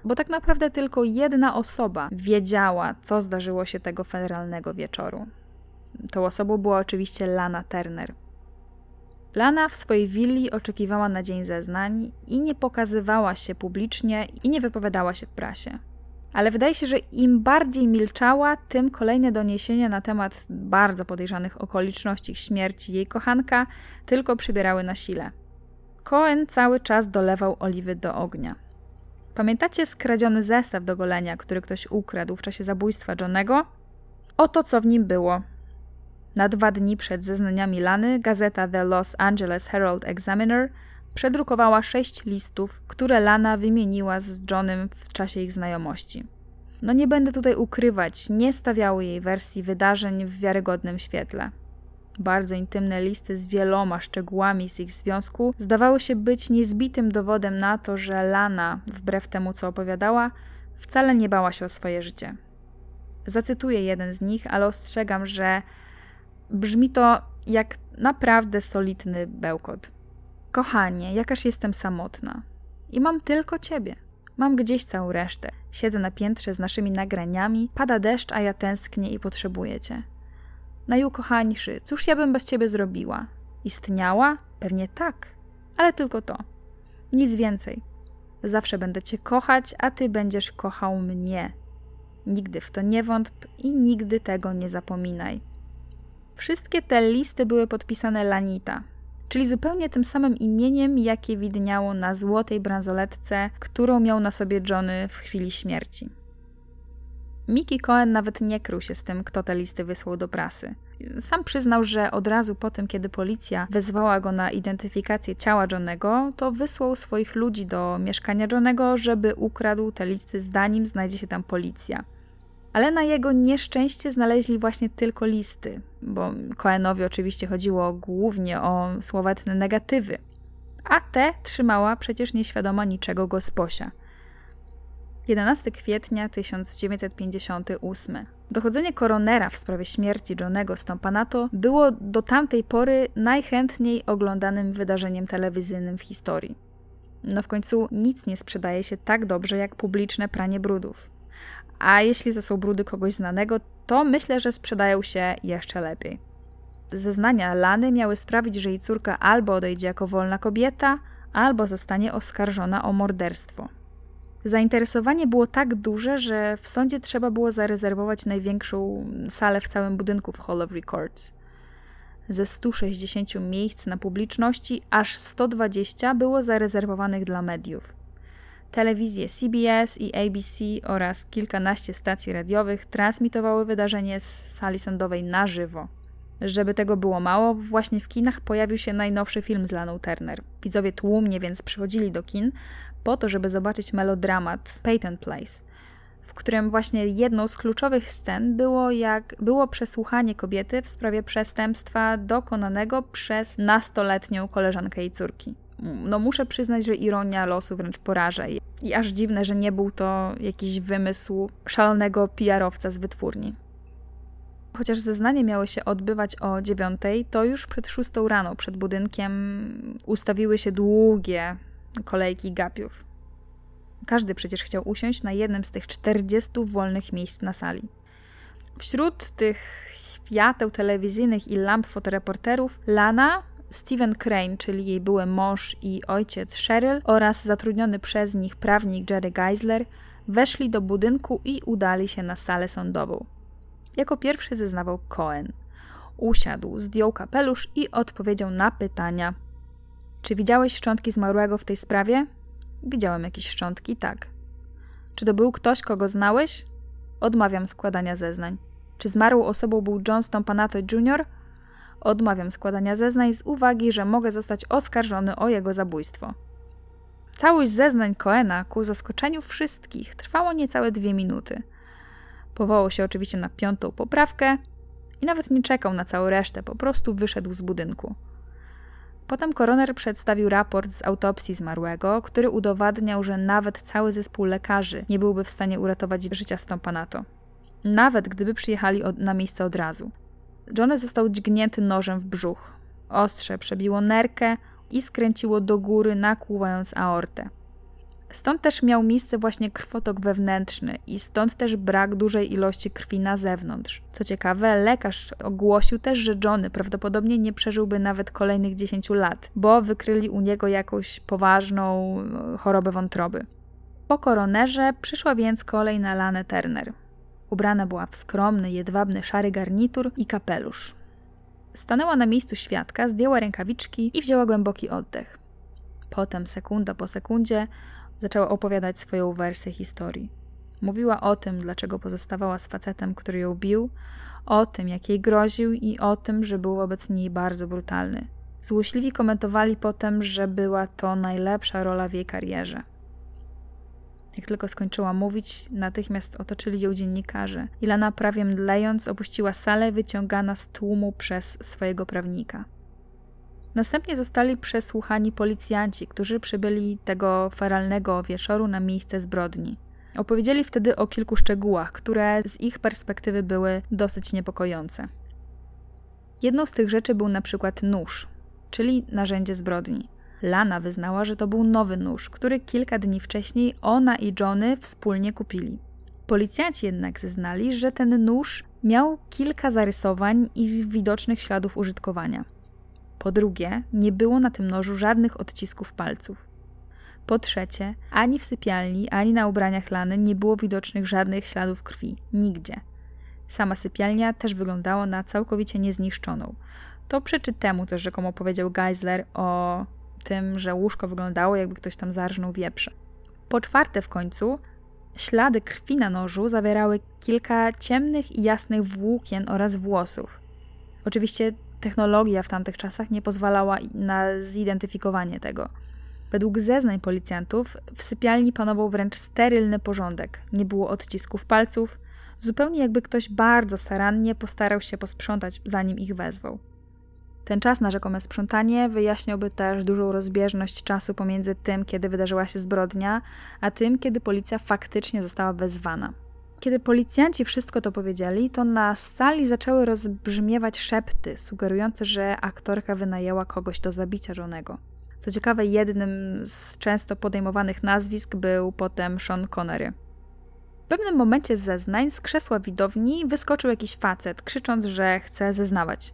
Bo tak naprawdę tylko jedna osoba wiedziała, co zdarzyło się tego federalnego wieczoru. Tą osobą była oczywiście Lana Turner. Lana w swojej willi oczekiwała na dzień zeznań i nie pokazywała się publicznie i nie wypowiadała się w prasie. Ale wydaje się, że im bardziej milczała, tym kolejne doniesienia na temat bardzo podejrzanych okoliczności śmierci jej kochanka tylko przybierały na sile. Cohen cały czas dolewał oliwy do ognia. Pamiętacie skradziony zestaw do golenia, który ktoś ukradł w czasie zabójstwa Johnego? Oto co w nim było. Na dwa dni przed zeznaniami Lany gazeta The Los Angeles Herald Examiner przedrukowała sześć listów, które Lana wymieniła z Johnem w czasie ich znajomości. No nie będę tutaj ukrywać, nie stawiały jej wersji wydarzeń w wiarygodnym świetle. Bardzo intymne listy z wieloma szczegółami z ich związku zdawały się być niezbitym dowodem na to, że Lana, wbrew temu co opowiadała, wcale nie bała się o swoje życie. Zacytuję jeden z nich, ale ostrzegam, że brzmi to jak naprawdę solidny bełkot. Kochanie, jakaż jestem samotna. I mam tylko ciebie. Mam gdzieś całą resztę. Siedzę na piętrze z naszymi nagraniami, pada deszcz, a ja tęsknię i potrzebuję cię. Najukochańszy, cóż ja bym bez ciebie zrobiła? Istniała? Pewnie tak, ale tylko to. Nic więcej. Zawsze będę cię kochać, a ty będziesz kochał mnie. Nigdy w to nie wątp i nigdy tego nie zapominaj. Wszystkie te listy były podpisane Lanita, czyli zupełnie tym samym imieniem, jakie widniało na złotej bransoletce, którą miał na sobie Johnny w chwili śmierci. Mickey Cohen nawet nie krył się z tym, kto te listy wysłał do prasy. Sam przyznał, że od razu po tym, kiedy policja wezwała go na identyfikację ciała Johnego, to wysłał swoich ludzi do mieszkania Johnego, żeby ukradł te listy, zanim znajdzie się tam policja. Ale na jego nieszczęście znaleźli właśnie tylko listy, bo Cohenowi oczywiście chodziło głównie o słowetne negatywy, a te trzymała przecież nieświadoma niczego gosposia. 11 kwietnia 1958. Dochodzenie koronera w sprawie śmierci Johnego Stompanato było do tamtej pory najchętniej oglądanym wydarzeniem telewizyjnym w historii. No w końcu nic nie sprzedaje się tak dobrze jak publiczne pranie brudów. A jeśli to są brudy kogoś znanego, to myślę, że sprzedają się jeszcze lepiej. Zeznania Lany miały sprawić, że jej córka albo odejdzie jako wolna kobieta, albo zostanie oskarżona o morderstwo. Zainteresowanie było tak duże, że w sądzie trzeba było zarezerwować największą salę w całym budynku w Hall of Records. Ze 160 miejsc na publiczności, aż 120 było zarezerwowanych dla mediów. Telewizje CBS i ABC oraz kilkanaście stacji radiowych transmitowały wydarzenie z sali sądowej na żywo. Żeby tego było mało, właśnie w kinach pojawił się najnowszy film z Laną Turner. Widzowie tłumnie więc przychodzili do kin po to, żeby zobaczyć melodramat Peyton Place, w którym właśnie jedną z kluczowych scen było, jak było przesłuchanie kobiety w sprawie przestępstwa dokonanego przez nastoletnią koleżankę jej córki. No muszę przyznać, że ironia losu wręcz poraża i aż dziwne, że nie był to jakiś wymysł szalonego PR-owca z wytwórni. Chociaż zeznanie miało się odbywać o dziewiątej, to już przed szóstą rano przed budynkiem ustawiły się długie kolejki gapiów. Każdy przecież chciał usiąść na jednym z tych 40 wolnych miejsc na sali. Wśród tych świateł telewizyjnych i lamp fotoreporterów Lana, Steven Crane, czyli jej były mąż i ojciec Cheryl oraz zatrudniony przez nich prawnik Jerry Geisler weszli do budynku i udali się na salę sądową. Jako pierwszy zeznawał Cohen. Usiadł, zdjął kapelusz i odpowiedział na pytania. Czy widziałeś szczątki zmarłego w tej sprawie? Widziałem jakieś szczątki, tak. Czy to był ktoś, kogo znałeś? Odmawiam składania zeznań. Czy zmarłą osobą był John Stompanato Jr.? Odmawiam składania zeznań z uwagi, że mogę zostać oskarżony o jego zabójstwo. Całość zeznań Coena, ku zaskoczeniu wszystkich, trwało niecałe dwie minuty. Powołał się oczywiście na piątą poprawkę i nawet nie czekał na całą resztę, po prostu wyszedł z budynku. Potem koroner przedstawił raport z autopsji zmarłego, który udowadniał, że nawet cały zespół lekarzy nie byłby w stanie uratować życia Stompanato. Nawet gdyby przyjechali od, na miejsce od razu. Johnny został dźgnięty nożem w brzuch. Ostrze przebiło nerkę i skręciło do góry, nakłuwając aortę. Stąd też miał miejsce właśnie krwotok wewnętrzny i stąd też brak dużej ilości krwi na zewnątrz. Co ciekawe, lekarz ogłosił też, że Johnny prawdopodobnie nie przeżyłby nawet kolejnych 10 lat, bo wykryli u niego jakąś poważną e, chorobę wątroby. Po koronerze przyszła więc kolej na Lanę Turner. Ubrana była w skromny, jedwabny, szary garnitur i kapelusz. Stanęła na miejscu świadka, zdjęła rękawiczki i wzięła głęboki oddech. Potem, sekunda po sekundzie, zaczęła opowiadać swoją wersję historii. Mówiła o tym, dlaczego pozostawała z facetem, który ją bił, o tym, jak jej groził i o tym, że był wobec niej bardzo brutalny. Złośliwi komentowali potem, że była to najlepsza rola w jej karierze. Jak tylko skończyła mówić, natychmiast otoczyli ją dziennikarze. Ilana prawie mdlejąc opuściła salę wyciągana z tłumu przez swojego prawnika. Następnie zostali przesłuchani policjanci, którzy przybyli tego feralnego wieczoru na miejsce zbrodni. Opowiedzieli wtedy o kilku szczegółach, które z ich perspektywy były dosyć niepokojące. Jedną z tych rzeczy był na przykład nóż, czyli narzędzie zbrodni. Lana wyznała, że to był nowy nóż, który kilka dni wcześniej ona i Johnny wspólnie kupili. Policjanci jednak zeznali, że ten nóż miał kilka zarysowań i widocznych śladów użytkowania. Po drugie, nie było na tym nożu żadnych odcisków palców. Po trzecie, ani w sypialni, ani na ubraniach Lany nie było widocznych żadnych śladów krwi. Nigdzie. Sama sypialnia też wyglądała na całkowicie niezniszczoną. To przeczy temu też rzekomo powiedział Geisler o tym, że łóżko wyglądało jakby ktoś tam zarżnął wieprze. Po czwarte w końcu, Ślady krwi na nożu zawierały kilka ciemnych i jasnych włókien oraz włosów. Oczywiście technologia w tamtych czasach nie pozwalała na zidentyfikowanie tego. Według zeznań policjantów w sypialni panował wręcz sterylny porządek. Nie było odcisków palców, zupełnie jakby ktoś bardzo starannie postarał się posprzątać, zanim ich wezwał. Ten czas na rzekome sprzątanie wyjaśniałby też dużą rozbieżność czasu pomiędzy tym, kiedy wydarzyła się zbrodnia, a tym, kiedy policja faktycznie została wezwana. Kiedy policjanci wszystko to powiedzieli, to na sali zaczęły rozbrzmiewać szepty, sugerujące, że aktorka wynajęła kogoś do zabicia żonego. Co ciekawe, jednym z często podejmowanych nazwisk był potem Sean Connery. W pewnym momencie zeznań z krzesła widowni wyskoczył jakiś facet, krzycząc, że chce zeznawać.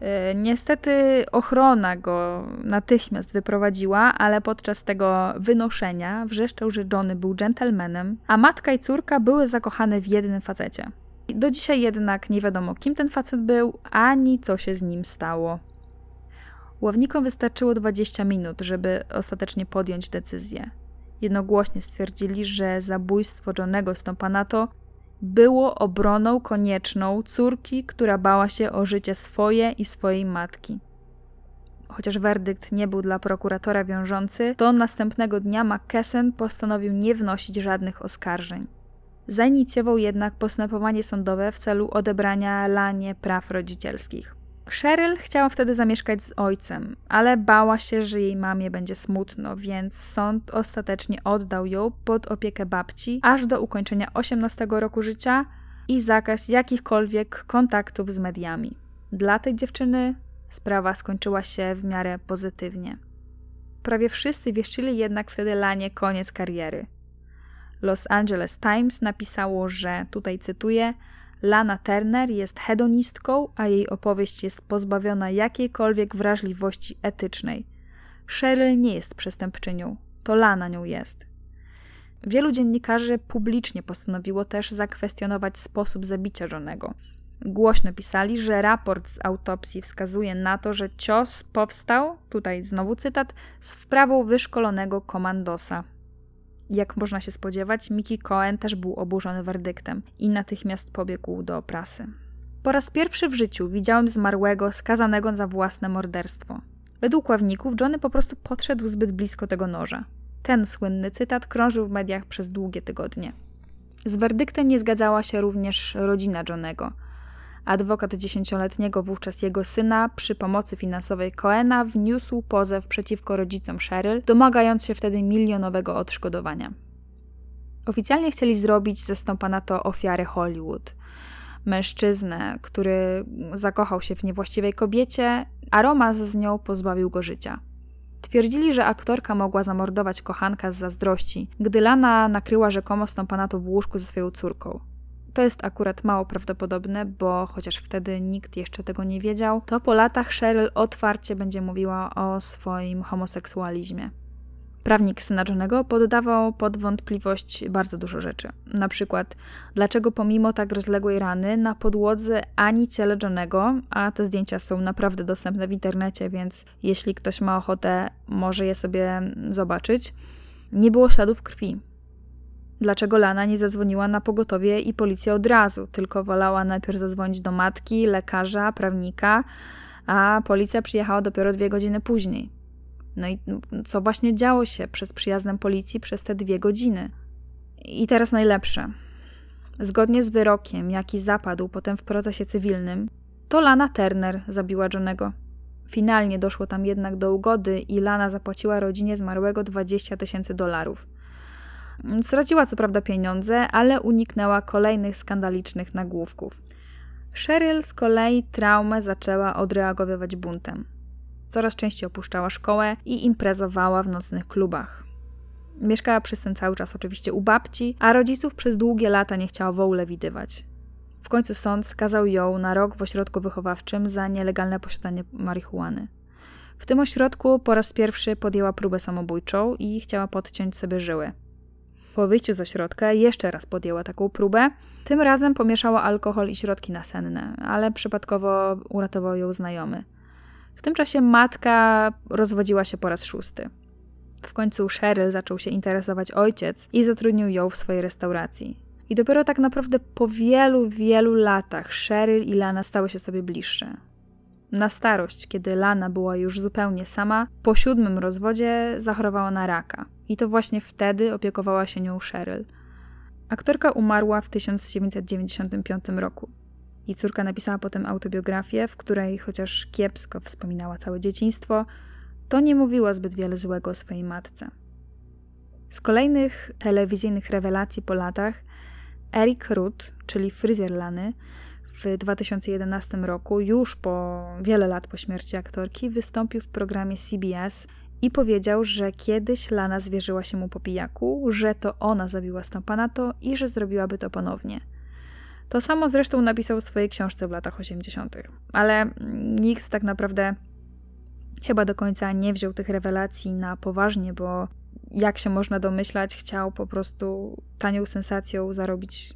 E, niestety ochrona go natychmiast wyprowadziła, ale podczas tego wynoszenia wrzeszczał, że Johnny był gentlemanem, a matka i córka były zakochane w jednym facecie. Do dzisiaj jednak nie wiadomo, kim ten facet był, ani co się z nim stało. Ławnikom wystarczyło 20 minut, żeby ostatecznie podjąć decyzję. Jednogłośnie stwierdzili, że zabójstwo Johnego Stompanato było obroną konieczną córki, która bała się o życie swoje i swojej matki. Chociaż werdykt nie był dla prokuratora wiążący, to następnego dnia McKesson postanowił nie wnosić żadnych oskarżeń. Zainicjował jednak postępowanie sądowe w celu odebrania Lanie praw rodzicielskich. Cheryl chciała wtedy zamieszkać z ojcem, ale bała się, że jej mamie będzie smutno, więc sąd ostatecznie oddał ją pod opiekę babci aż do ukończenia 18 roku życia i zakaz jakichkolwiek kontaktów z mediami. Dla tej dziewczyny sprawa skończyła się w miarę pozytywnie. Prawie wszyscy wieszczyli jednak wtedy Lanie koniec kariery. Los Angeles Times napisało, że, tutaj cytuję, Lana Turner jest hedonistką, a jej opowieść jest pozbawiona jakiejkolwiek wrażliwości etycznej. Cheryl nie jest przestępczynią, to Lana nią jest. Wielu dziennikarzy publicznie postanowiło też zakwestionować sposób zabicia żonego. Głośno pisali, że raport z autopsji wskazuje na to, że cios powstał, tutaj znowu cytat, z wprawą wyszkolonego komandosa. Jak można się spodziewać, Mickey Cohen też był oburzony werdyktem i natychmiast pobiegł do prasy. Po raz pierwszy w życiu widziałem zmarłego skazanego za własne morderstwo. Według ławników Johnny po prostu podszedł zbyt blisko tego noża. Ten słynny cytat krążył w mediach przez długie tygodnie. Z werdyktem nie zgadzała się również rodzina Johnego – Adwokat dziesięcioletniego wówczas jego syna przy pomocy finansowej Coena wniósł pozew przeciwko rodzicom Cheryl, domagając się wtedy milionowego odszkodowania. Oficjalnie chcieli zrobić ze Stompana to ofiarę Hollywood. Mężczyznę, który zakochał się w niewłaściwej kobiecie, a romans z nią pozbawił go życia. Twierdzili, że aktorka mogła zamordować kochanka z zazdrości, gdy Lana nakryła rzekomo Stompanato w łóżku ze swoją córką. To jest akurat mało prawdopodobne, bo chociaż wtedy nikt jeszcze tego nie wiedział, to po latach Cheryl otwarcie będzie mówiła o swoim homoseksualizmie. Prawnik syna Johnego poddawał pod wątpliwość bardzo dużo rzeczy. Na przykład, dlaczego pomimo tak rozległej rany na podłodze ani ciele Johnego, a te zdjęcia są naprawdę dostępne w internecie, więc jeśli ktoś ma ochotę, może je sobie zobaczyć, nie było śladów krwi. Dlaczego Lana nie zadzwoniła na pogotowie i policję od razu, tylko wolała najpierw zadzwonić do matki, lekarza, prawnika, a policja przyjechała dopiero dwie godziny później. No i co właśnie działo się przez przyjazdem policji przez te dwie godziny? I teraz najlepsze. Zgodnie z wyrokiem, jaki zapadł potem w procesie cywilnym, to Lana Turner zabiła Johnego. Finalnie doszło tam jednak do ugody i Lana zapłaciła rodzinie zmarłego 20 tysięcy dolarów. Straciła co prawda pieniądze, ale uniknęła kolejnych skandalicznych nagłówków. Cheryl z kolei traumę zaczęła odreagowywać buntem. Coraz częściej opuszczała szkołę i imprezowała w nocnych klubach. Mieszkała przez ten cały czas oczywiście u babci, a rodziców przez długie lata nie chciała w ogóle widywać. W końcu sąd skazał ją na rok w ośrodku wychowawczym za nielegalne posiadanie marihuany. W tym ośrodku po raz pierwszy podjęła próbę samobójczą i chciała podciąć sobie żyły. Po wyjściu z ośrodka jeszcze raz podjęła taką próbę. Tym razem pomieszała alkohol i środki nasenne, ale przypadkowo uratował ją znajomy. W tym czasie matka rozwodziła się po raz szósty. W końcu Cheryl zaczął się interesować ojciec i zatrudnił ją w swojej restauracji. I dopiero tak naprawdę po wielu, wielu latach Cheryl i Lana stały się sobie bliższe. Na starość, kiedy Lana była już zupełnie sama, po siódmym rozwodzie zachorowała na raka. I to właśnie wtedy opiekowała się nią Cheryl. Aktorka umarła w 1995 roku. Jej córka napisała potem autobiografię, w której chociaż kiepsko wspominała całe dzieciństwo, to nie mówiła zbyt wiele złego o swojej matce. Z kolejnych telewizyjnych rewelacji po latach Eric Ruth, czyli fryzjer Lany, w 2011 roku, już po wiele lat po śmierci aktorki, wystąpił w programie CBS i powiedział, że kiedyś Lana zwierzyła się mu po pijaku, że to ona zabiła Stompanato i że zrobiłaby to ponownie. To samo zresztą napisał w swojej książce w latach 80., ale nikt tak naprawdę chyba do końca nie wziął tych rewelacji na poważnie, bo jak się można domyślać, chciał po prostu tanią sensacją zarobić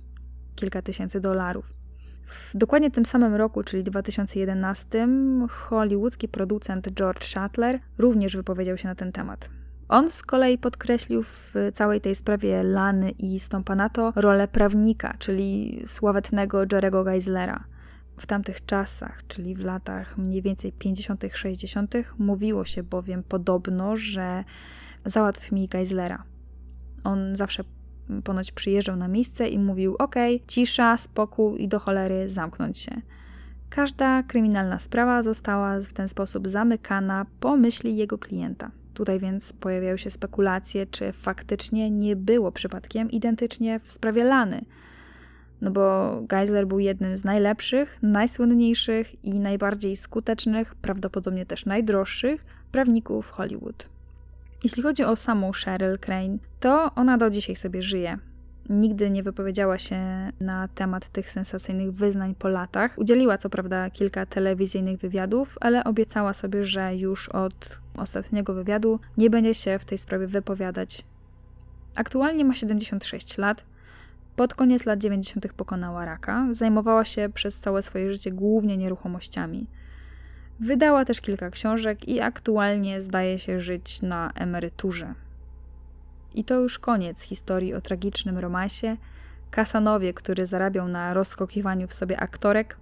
kilka tysięcy dolarów. W dokładnie tym samym roku, czyli 2011, hollywoodzki producent George Shuttler również wypowiedział się na ten temat. On z kolei podkreślił w całej tej sprawie Lany i Stompanato rolę prawnika, czyli sławetnego Jerego Geislera. W tamtych czasach, czyli w latach mniej więcej 50., 60., mówiło się bowiem podobno, że załatw mi Geislera. On zawsze ponoć przyjeżdżał na miejsce i mówił: OK, cisza, spokój i do cholery zamknąć się. Każda kryminalna sprawa została w ten sposób zamykana po myśli jego klienta. Tutaj więc pojawiają się spekulacje, czy faktycznie nie było przypadkiem identycznie w sprawie Lany. No bo Geisler był jednym z najlepszych, najsłynniejszych i najbardziej skutecznych, prawdopodobnie też najdroższych prawników Hollywood. Jeśli chodzi o samą Cheryl Crane, to ona do dzisiaj sobie żyje. Nigdy nie wypowiedziała się na temat tych sensacyjnych wyznań po latach. Udzieliła co prawda kilka telewizyjnych wywiadów, ale obiecała sobie, że już od ostatniego wywiadu nie będzie się w tej sprawie wypowiadać. Aktualnie ma 76 lat. Pod koniec lat 90. pokonała raka. Zajmowała się przez całe swoje życie głównie nieruchomościami. Wydała też kilka książek i aktualnie zdaje się żyć na emeryturze. I to już koniec historii o tragicznym romansie, Kasanowie, który zarabiał na rozkokiwaniu w sobie aktorek,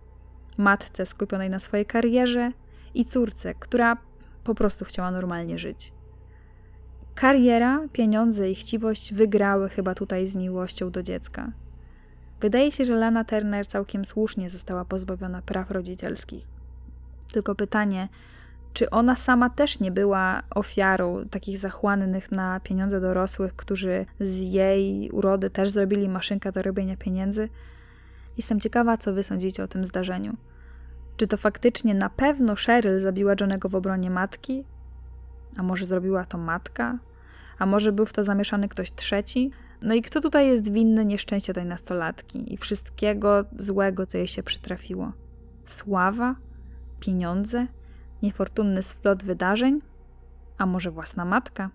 matce skupionej na swojej karierze i córce, która po prostu chciała normalnie żyć. Kariera, pieniądze i chciwość wygrały chyba tutaj z miłością do dziecka. Wydaje się, że Lana Turner całkiem słusznie została pozbawiona praw rodzicielskich. Tylko pytanie, czy ona sama też nie była ofiarą takich zachłannych na pieniądze dorosłych, którzy z jej urody też zrobili maszynkę do robienia pieniędzy? Jestem ciekawa, co wy sądzicie o tym zdarzeniu. Czy to faktycznie na pewno Cheryl zabiła Johnego w obronie matki? A może zrobiła to matka? A może był w to zamieszany ktoś trzeci? No i kto tutaj jest winny nieszczęścia tej nastolatki i wszystkiego złego, co jej się przytrafiło? Sława? pieniądze, niefortunny splot wydarzeń, a może własna matka?